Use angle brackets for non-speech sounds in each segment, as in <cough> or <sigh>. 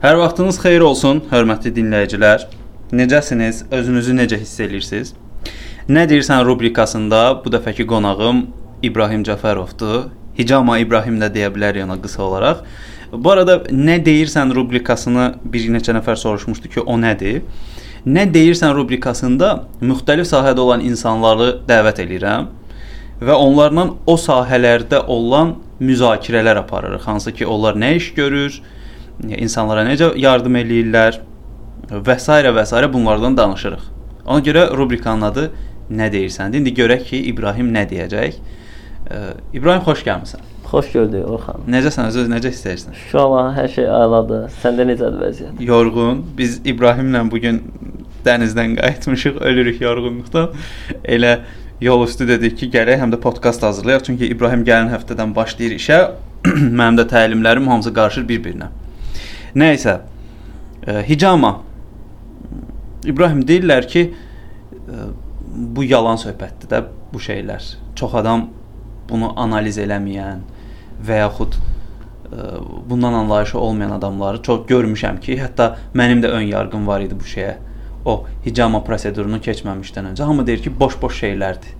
Hər vaxtınız xeyir olsun, hörmətli dinləyicilər. Necəsiniz? Özünüzü necə hiss edirsiniz? Nə deyirsən rubrikasında bu dəfəki qonağım İbrahim Cəfərovdur. Hicama İbrahim də deyə bilərik ona qısa olaraq. Bu arada nə deyirsən rubrikasını bir neçə nəfər soruşmuşdu ki, o nədir? Nə deyirsən rubrikasında müxtəlif sahədə olan insanları dəvət eləyirəm və onlarla o sahələrdə olan müzakirələr aparırıq. Hansı ki, onlar nə iş görür, insanlara necə yardım eləyirlər və s. və s. bunlardan danışırıq. Ona görə rubrikanın adı nə deyirsən? İndi görək ki, İbrahim nə deyəcək. İbrahim xoş gəlmisən. Xoş gördük Orxan. Necəsən? Özün necə edirsən? Şu an hər şey əladır. Səndə necədir vəziyyət? Yorğun. Biz İbrahimlə bu gün dənizdən qayıtmışıq, ölürük yorğunluqdan. Elə yol üstü dedik ki, gərək həm də podkast hazırlayaq, çünki İbrahim gələn həftədən başlayır işə. <clears throat> Mənim də təlimlərim hamısı qarışır bir-birinə. Nəysə, e, hicama İbrahim deyirlər ki, e, bu yalan söhbətdir də bu şeylər. Çox adam bunu analiz eləməyən və yaxud e, bundan anlayışı olmayan adamları çox görmüşəm ki, hətta mənim də ön yarğım var idi bu şeyə. O hicama prosedurunu keçməmişdən öncə hamı deyir ki, boş-boş şeylərdir.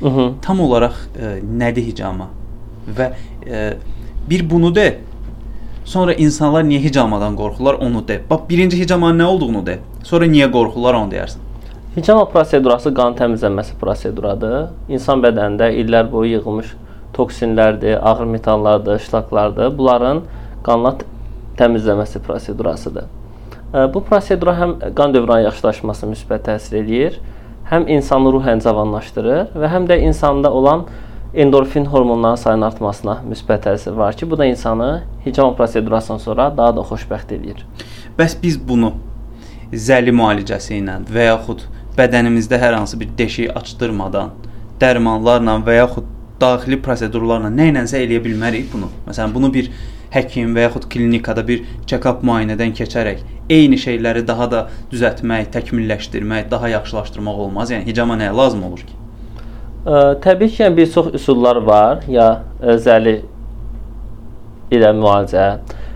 Hı -hı. Tam olaraq ə, nədir hicama? Və ə, bir bunu de, Sonra insanlar niyə hicamadan qorxurlar onu de. Bax birinci hicamanın nə olduğunu de. Sonra niyə qorxurlar onu deyərsən. Hicama prosedurası qan təmizlənməsi proseduradır. İnsan bədənində illər boyu yığılmış toksinlərdir, ağır metallardır, işlaqlardır. Bunların qanla təmizləməsi prosedurasıdır. Bu prosedura həm qan dövranı yaxşılaşmasına müsbət təsir eləyir, həm insanı ruhən cavanlaşdırır və həm də insanda olan endorfin hormonlarının sayının artmasına müsbət təsir var ki, bu da insanı hicama prosedurasından sonra daha da xoşbəxt eləyir. Bəs biz bunu zəli müalicəsi ilə və yaxud bədənimizdə hər hansı bir deşik açdırmadan dərmanlarla və yaxud daxili prosedurlarla nə ilənsə eləyə bilmərik bunu. Məsələn, bunu bir həkim və yaxud klinikada bir check-up müayinədən keçərək eyni şeyləri daha da düzəltmək, təkmilləşdirmək, daha yaxşılaşdırmaq olmaz. Yəni hicama nəyə lazım olur ki? Təbii ki, yəni bir çox üsullar var, ya zəli ilə müalicə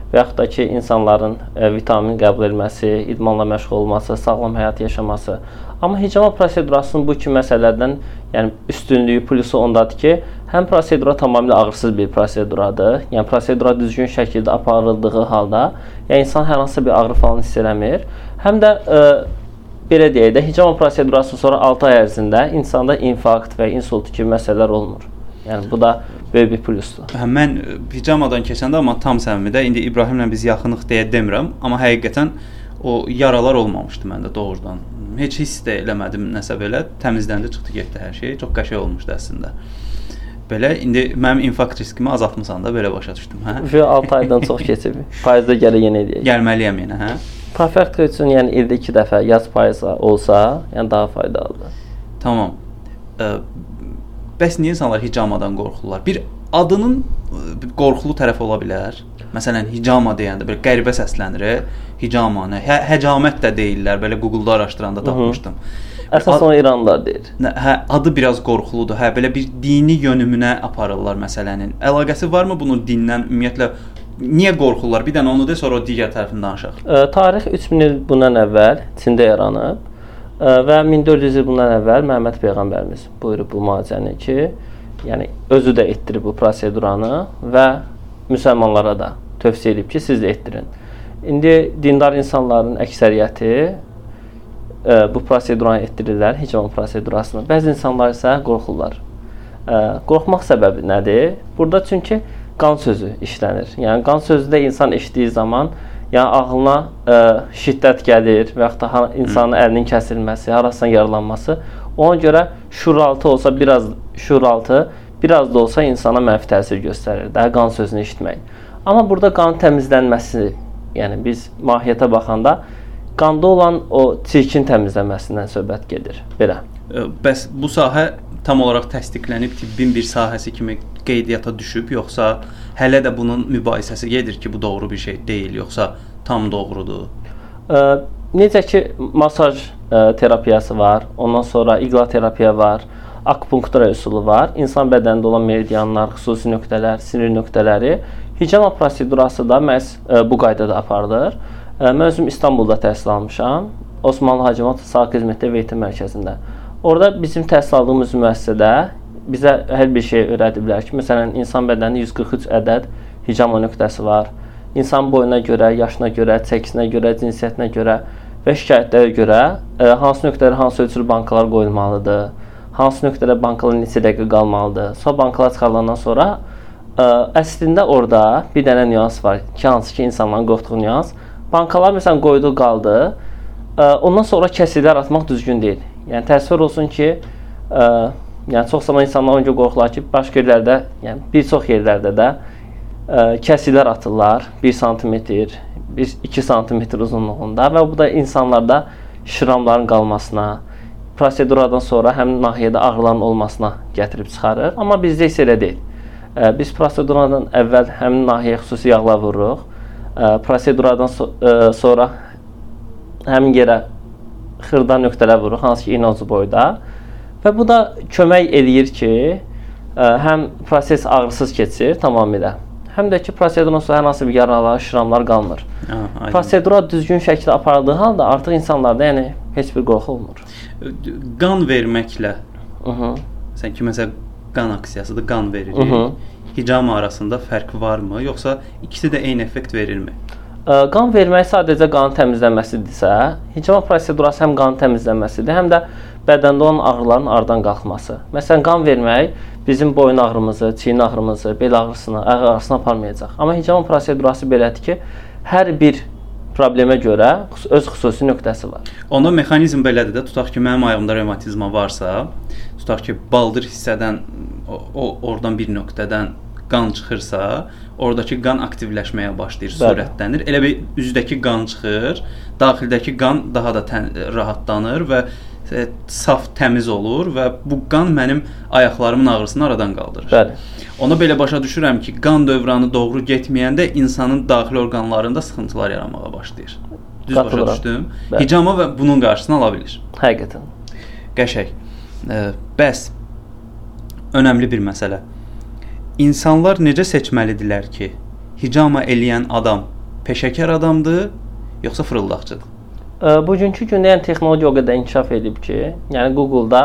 və yaxud da ki, insanların ə, vitamin qəbul etməsi, idmanla məşğul olması, sağlam həyat yaşaması. Amma hicama prosedurasının bu iki məsələlərdən, yəni üstünlüyü, plusu ondadır ki, həm prosedura tamamilə ağırsız bir proseduradır. Yəni prosedura düzgün şəkildə aparıldığı halda, yəni insan hər hansı bir ağrı falan hiss eləmir. Həm də ə, belə deyək də, hicama prosedurasından sonra 6 ay ərzində insanda infarkt və insult kimi məsələlər olmur. Yəni bu da böyük bir plusdur. Hə mən hicamadan keçəndə amma tam səmimidə indi İbrahimlə biz yaxınıq deyə demirəm, amma həqiqətən o yaralar olmamışdı məndə doğrudan. Heç hiss də eləmədim nəsə belə. Təmizləndi, çıxdı, getdi hər şey. Çox qəşəng olmuşdu əslində. Belə indi mənim infarkt riskimi azaltmısan da belə başa düşdüm, hə? Şu 6 aydan çox keçib. Faizdə gələ yenə eləyək. Gəlməliyəm yenə, hə? Profilaktika üçün yəni ildə 2 dəfə yaz payızı olsa, yəni daha faydalıdır. Tamam. Bəs niyə insanlar hicamadan qorxurlar? Bir adının qorxulu tərəfi ola bilər. Məsələn, hicama deyəndə belə qəribə səslənir. Hicama nə? Hə, həcamət də deyirlər. Belə Google-da araşdıranda tapmışdım. Əsas onu İranlılar deyir. Hə, adı biraz qorxuludur. Hə, belə bir dini yönümünə aparırlar məsələnin. Əlaqəsi varmı bunun dindən ümumiyyətlə niyə qorxurlar? Bir dənə onu de, sonra o digər tərəfini danışaq. Ə, tarix 3000 il bundan əvvəl Çində yaranıb ə, və 1400 il bundan əvvəl Məhəmməd peyğəmbərimiz buyurub bu müalicəni ki, yəni özü də etdirib bu proseduranı və müsəlmanlara da tövsiyə edib ki, siz də etdirin. İndi dindar insanların əksəriyyəti ə, bu proseduranı etdirirlər, hicama prosedurasını. Bəzi insanlar isə qorxurlar. Ə, qorxmaq səbəbi nədir? Burada çünki qan sözü işlənir. Yəni qan sözü də insan eşitdiyi zaman yəni ağlına ə, şiddət gəlir və yaxud da insanın Hı. əlinin kəsilməsi, harasından yaralanması. Ona görə şuuraltı olsa biraz şuuraltı biraz da olsa insana mənfi təsir göstərir də qan sözünü eşitmək. Amma burada qanın təmizlənməsi, yəni biz mahiyyətə baxanda qanda olan o çirkin təmizlənməsindən söhbət gedir. Belə. Bəs bu sahə tam olaraq təsdiqlənib tibbin bir sahəsi kimi qeydiyyata düşüb, yoxsa hələ də bunun mübahisəsi gedir ki, bu doğru bir şey deyil, yoxsa tam doğrudur? Ə, necə ki, masaj ə, terapiyası var, ondan sonra iqla terapiya var, akupunktura üsulu var. İnsan bədənində olan meridianlar, xüsusi nöqtələr, sinir nöqtələri hicama prosedurası da məhz ə, bu qaydada aparılır. Mən özüm İstanbulda təhsil almışam. Osmanlı Hacivat Sağ Xidmətdə Eğitim Mərkəzində. Orada bizim təhsil aldığımız müəssisədə bizə hər bir şey öyrədiblər ki, məsələn, insan bədənində 143 ədəd hicama nöqtəsi var. İnsan boyuna görə, yaşına görə, çəkisinə görə, cinsiyyətinə görə və şikayətlərə görə ə, hansı nöqtələrə hansı ölçülü bankalar qoyulmalıdır, hansı nöqtədə bankalar neçə dəqiqə qalmalıdır. Sonra bankalar çıxarılandan sonra ə, əslində orada bir dənə nüans var ki, hansı ki insanların qorxduğu nüans. Bankalar məsələn qoydu qaldı. Ə, ondan sonra kəsiklər atmaq düzgün deyil. Yəni təsəvvür olsun ki, ə, yəni çox zaman insanlar onca qorxurlar ki, başqa yerlərdə, yəni bir çox yerlərdə də ə, kəsiklər atırlar 1 sm, 1-2 sm uzunluğunda və bu da insanlarda şiramların qalmasına, proseduradan sonra həmin nahiyədə ağrıların olmasına gətirib çıxarır. Amma bizdə isə elə deyil. Ə, biz proseduradan əvvəl həmin nahiyəyə xüsusi yağlar vururuq. Ə, proseduradan so ə, sonra həmin yerə xırda nöqtələr vururuq, hansı ki, ucu boyda. Və bu da kömək eləyir ki, həm proses ağrısız keçir tamamilə həm də ki, prosedurdan sonra hər hansı bir yaralar, şiramlar qalmır. Ha, Prosedura düzgün şəkildə aparıldığı halda artıq insanlarda yəni heç bir qorxu olmur. Qan verməklə -hı. sən ki, məsələn, qan aksiyasıdır, qan veririk. Hı -hı. Hicam arasında fərq varmı, yoxsa ikisi də eyni effekt verirmi? Qan vermək sadəcə qanın təmizlənməsidirsə, hicama prosedurası həm qanın təmizlənməsidir, həm də bədəndə olan ağrıların aradan qalxması. Məsələn, qan vermək bizim boyun ağrımızı, çiyin ağrımızı, bel ağrısını, ayaq ağrısını aparmayacaq. Amma hicama prosedurası belədir ki, hər bir problemə görə öz xüsusi nöqtəsi var. Onda mexanizm belədir də, tutaq ki, mənim ayağımda revmatizma varsa, tutaq ki, baldır hissədən o, o oradan bir nöqtədən qan çıxırsa, oradakı qan aktivləşməyə başlayır, Bəli. sürətlənir. Elə bir üzdəki qan çıxır, daxildəki qan daha da tən, rahatlanır və saf, təmiz olur və bu qan mənim ayaqlarımın ağrısını aradan qaldırır. Bəli. Ona belə başa düşürəm ki, qan dövranı doğru getməyəndə insanın daxili orqanlarında sıxıntılar yaranmağa başlayır. Düz Qatılıram. başa düşdüm. Bəli. Hicama və bunun qarşısını ala bilir. Həqiqətən. Qəşəng. E, bəs önəmli bir məsələ. İnsanlar necə seçməlidirlər ki, hicama eləyən adam peşəkar adamdır, yoxsa fırıldaqçıdır? Bugünkü gündə yəni texnologiya o qədər inkişaf edib ki, yəni Google-da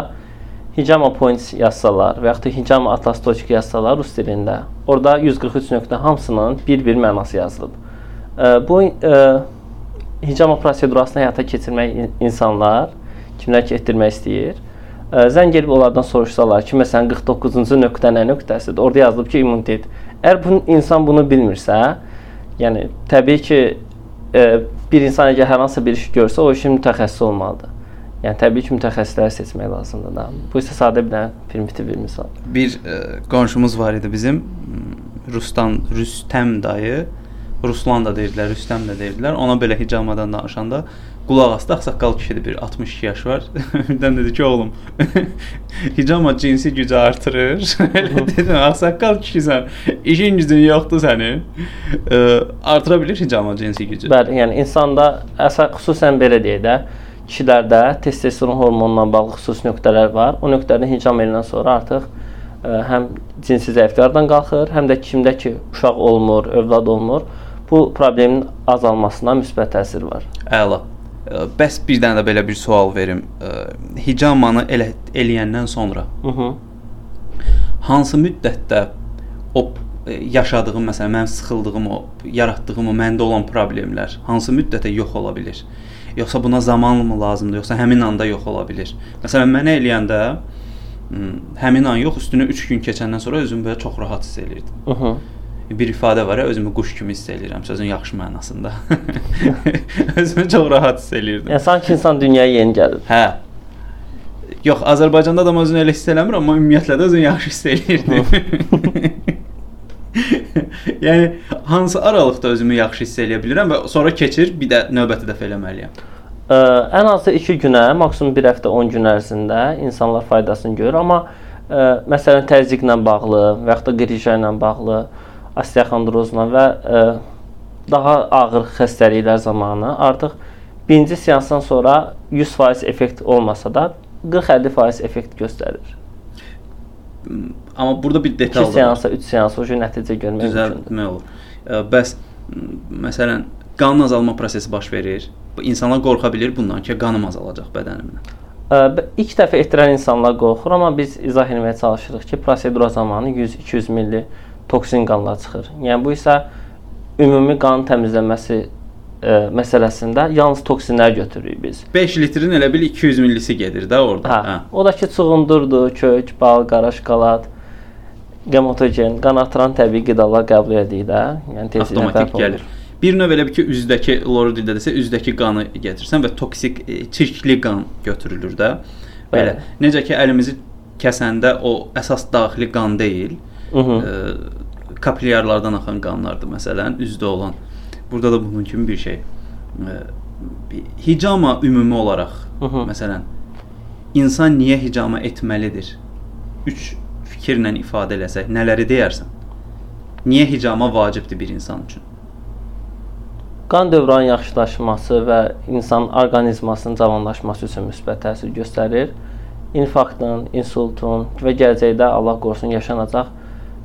Hijama Points yazsalar və yaxud da Hijama Atlas Toçik yazsalar rus dilində, orada 143 nöqtə hamısının bir-bir mənası yazılıdır. Bu hicama prosedurasını həyata keçirmək insanlar kimlər ki etdirmək istəyir, zəng edib onlardan soruşsalar ki, məsələn 49-cu nöqtə nə nöqtəsidir? Orada yazılıb ki, immunitet. Əgər bu insan bunu bilmirsə, yəni təbii ki, bir insan əgər hər hansı bir iş görsə, o işin mütəxəssisi olmalıdır. Yəni təbii ki, mütəxəssisləri seçmək lazımdır da. Bu isə sadə bir dənə primitiv bir misal. Bir ə, e, qonşumuz var idi bizim Rusdan Rüstəm dayı. Ruslan da deyirdilər, Rüstəm də deyirdilər. Ona belə hicamadan danışanda qulaq asdı, ağsaqqal kişidir, bir 62 yaş var. <laughs> Birdən dedi ki, oğlum, <laughs> hicama cinsi gücü artırır. Elə <laughs> dedim, ağsaqqal kişisən, işin gücün yoxdur sənin. E, artıra bilir hicama cinsi gücü. Bəli, yəni insanda əsas xüsusən belə deyək də, kişilərdə testosteron hormonundan bağlı xüsusi nöqtələr var. O nöqtədən hicam eləndən sonra artıq ə, həm cinsi zəifliklərdən qalxır, həm də kimdə ki uşaq olmur, övlad olmur, bu problemin azalmasına müsbət təsir var. Əla. Bəs bir dənə də belə bir sual verim. Hicamanı elə eləyəndən sonra -hı. hansı müddətdə o yaşadığım, məsələn, mənim sıxıldığım o, yaratdığım o məndə olan problemlər hansı müddətə yox ola bilər? Yoxsa buna zamanmı lazımdır, yoxsa həmin anda yox ola bilər? Məsələn, mənə eləyəndə həmin an yox, üstünə 3 gün keçəndən sonra özümü belə çox rahat hiss elirdim. Hı -hı bir ifadə var ya, özümü quş kimi hiss eləyirəm, sözün yaxşı mənasında. <laughs> özümü çox rahat hiss eləyirdim. Yəni sanki insan dünyaya yeni gəlir. Hə. Yox, Azərbaycanda da özünü elə hiss eləmir, amma ümumiyyətlə də özünü yaxşı hiss eləyirdim. <laughs> yəni hansı aralıqda özümü yaxşı hiss eləyə bilirəm və sonra keçir, bir də növbəti dəfə eləməliyəm. Ə, ən azı 2 günə, maksimum 1 həftə 10 gün ərzində insanlar faydasını görür, amma ə, məsələn təzyiqlə bağlı və yaxud da qrija ilə bağlı osteoxondrozla və ə, e, daha ağır xəstəliklər zamanı artıq birinci seansdan sonra 100% effekt olmasa da 40-50% effekt göstərir. Amma burada bir detal var. 2 seansa, 3 seansa o nəticə görmək. Düzəltmək olur. Ə, bəs məsələn qan azalma prosesi baş verir. İnsanlar qorxa bilir bundan ki, qanım azalacaq bədənimdən. Ə, ilk dəfə etdirən insanlar qorxur, amma biz izah etməyə çalışırıq ki, prosedura zamanı 100-200 milli toksin qanlar çıxır. Yəni bu isə ümumi qan təmizlənməsi ə, məsələsində yalnız toksinlər götürürük biz. 5 litrin elə bil 200 millisi gedir də orada. Hə. hə. O da ki, çuğundurdur, kök, bal, qara şokolad, gematogen, qan artıran təbii qidalar qəbul edirik də. Yəni tezliklə avtomatik gəlir. Bir növ elə bir ki, üzdəki loridildə desə, üzdəki qanı gətirsən və toksik e, çirkli qan götürülür də. Belə. Bəli. Necə ki, əlimizi kəsəndə o əsas daxili qan deyil. Hı e, kapilyarlardan axan qanlardır məsələn, üzdə olan. Burada da bunun kimi bir şey. E, hicama ümumi olaraq, Hı -hı. məsələn, insan niyə hicama etməlidir? 3 fikirlə ifadə eləsək, nələri deyərsən? Niyə hicama vacibdir bir insan üçün? Qan dövranının yaxşılaşması və insan orqanizmasının cavanlaşması üçün müsbət təsir göstərir. İnfarktın, insultun və gələcəkdə Allah qorusun yaşanacaq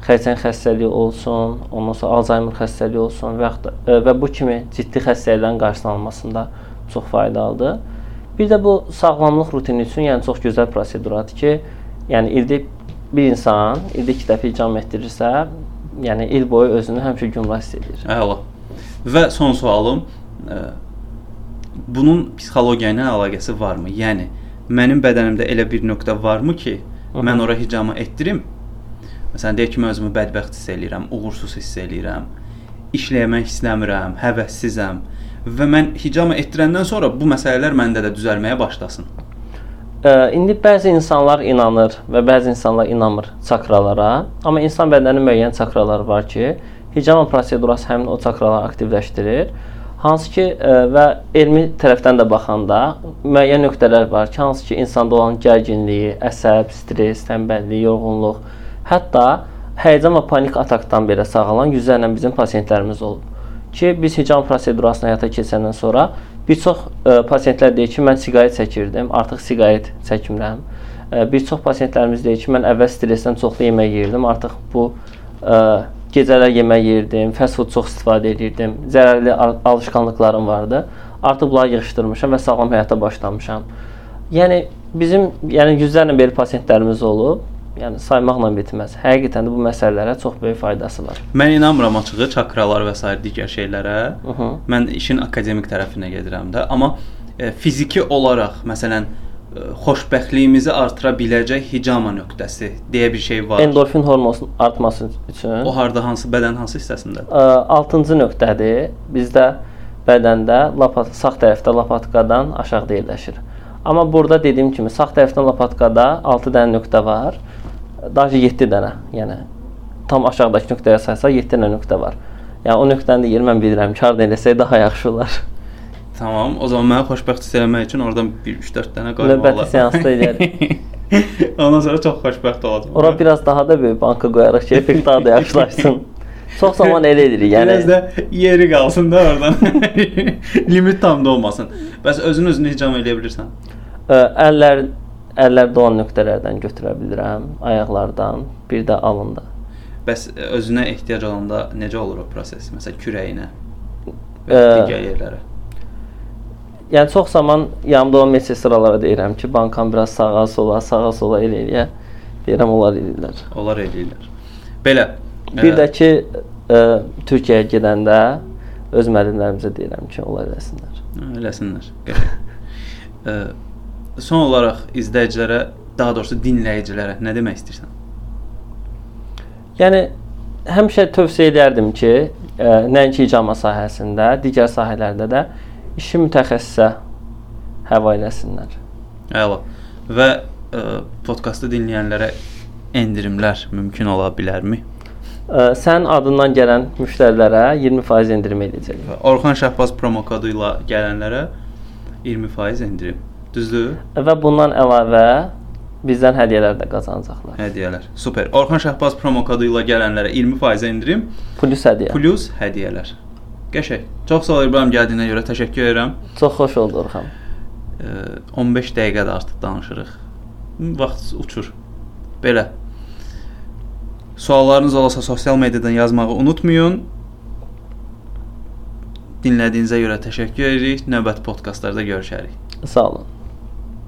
xərçəng xəstəliyi olsun, ondan sonra Alzheimer xəstəliyi olsun və yaxud da, və bu kimi ciddi xəstəliklərin qarşısının alınmasında çox faydalıdır. Bir də bu sağlamlıq rutini üçün yəni çox gözəl proseduradır ki, yəni ildə bir insan ildə 2 dəfə icam etdirirsə, yəni il boyu özünü həmişə gümrah hiss edir. Əla. Və son sualım ə, e, bunun psixologiya ilə əlaqəsi varmı? Yəni mənim bədənimdə elə bir nöqtə varmı ki, Hı -hı. mən ora hicama etdirim. Məsələn, deyək ki, mən özümü bədbəxt hiss eləyirəm, uğursuz hiss eləyirəm, işləmək istəmirəm, həvəssizəm və mən hicama etdirəndən sonra bu məsələlər məndə də düzəlməyə başlasın. Ə, indi bəzi insanlar inanır və bəzi insanlar inanmır çakralara, amma insan bədəninin müəyyən çakraları var ki, hicama prosedurası həmin o çakraları aktivləşdirir. Hansı ki ə, və elmi tərəfdən də baxanda müəyyən nöqtələr var ki, hansı ki insanda olan gərginliyi, əsəb, stress, tənbəllik, yorğunluq, hətta həyəcan və panik atakdan belə sağalan yüzlərlə bizim pasientlərimiz olub. Ki biz hicam prosedurasını həyata keçəndən sonra bir çox ə, e, pasientlər deyir ki, mən siqaret çəkirdim, artıq siqaret çəkmirəm. Ə, bir çox pasientlərimiz deyir ki, mən əvvəl stressdən çoxlu yemək yeyirdim, artıq bu ə, gecələr yemək yeyirdim, fast food çox istifadə edirdim, zərərli al alışkanlıqlarım vardı. Artıq bunları yığışdırmışam və sağlam həyata başlamışam. Yəni bizim yəni yüzlərlə belə pasientlərimiz olub. Yəni saymaqla bitməz. Həqiqətən də bu məsələlərə çox böyük faydası var. Mən inanmıram açığı çakralar və sair digər şeylərə. Hı -hı. Mən işin akademik tərəfinə gedirəm də, amma e, fiziki olaraq məsələn xoşbəxtliyimizi artıra biləcək hicama nöqtəsi deyə bir şey var. Endorfin hormonunun artması üçün. O harda hansı bədən hansı hissəsindədir? 6-cı nöqtədir. Bizdə bədəndə lapat sağ tərəfdə lapatkadan aşağıda yerləşir. Amma burada dediyim kimi sağ tərəfdən lapatkada 6 dənə nöqtə var. Daha 7 dənə, yəni tam aşağıdakı nöqtəyə saysaq 7 dənə nöqtə var. Yəni o nöqtənin də yeri mən bilirəm ki, harda eləsək daha yaxşı olar. Tamam. O zaman məni xoşbəxt hiss eləmək üçün oradan 1-3-4 dənə qoymalı. Növbəti seansda <laughs> edərik. Ondan sonra çox xoşbəxt olacam. Ora biraz daha da böyük banka qoyarıq ki, effekt daha da yaxşılaşsın. <laughs> Çox zaman elə edirik. Yəni biraz da yeri qalsın da oradan. <laughs> Limit tam da olmasın. Bəs özün özünü hicam eləyə bilirsən? Ə, əllər əllərdə olan nöqtələrdən götürə bilirəm, ayaqlardan, bir də alında. Bəs özünə ehtiyac olanda necə olur o proses? Məsələn, kürəyinə və digər yerlərə. Yəni çox zaman yanımda olan medsestralara deyirəm ki, bankan biraz sağa, sola, sağa, sola elə eləyə. Deyirəm onlar eləyirlər. Onlar eləyirlər. Belə. Bir ə... də ki, ə, Türkiyəyə gedəndə öz müəllimlərimizə deyirəm ki, onlar eləsinlər. Eləsinlər. ə, <laughs> son olaraq izləyicilərə, daha doğrusu dinləyicilərə nə demək istəyirsən? Yəni həmişə tövsiyə edərdim ki, ə, nəinki icama sahəsində, digər sahələrdə də işi mütəxəssisə həvalə eləsinlər. Əla. Və ə, e, podkastı dinləyənlərə endirimlər mümkün ola bilərmi? Ə, sənin adından gələn müştərilərə 20% endirim edəcəyik. Orxan Şəhbaz promo kodu ilə gələnlərə 20% endirim. Düzdür? Və bundan əlavə bizdən hədiyyələr də qazanacaqlar. Hədiyyələr. Super. Orxan Şəhbaz promo kodu ilə gələnlərə 20% endirim, plus hədiyyə. Plus hədiyyələr. Qəşəng. Çox sağ ol İbrahim gəldiyinə görə təşəkkür edirəm. Çox xoş oldu Orxan. 15 dəqiqədə artıq danışırıq. Vaxt uçur. Belə. Suallarınız olsa sosial mediadan yazmağı unutmayın. dinlədiyinizə görə təşəkkür edirik. Növbəti podkastlarda görüşərik. Sağ olun.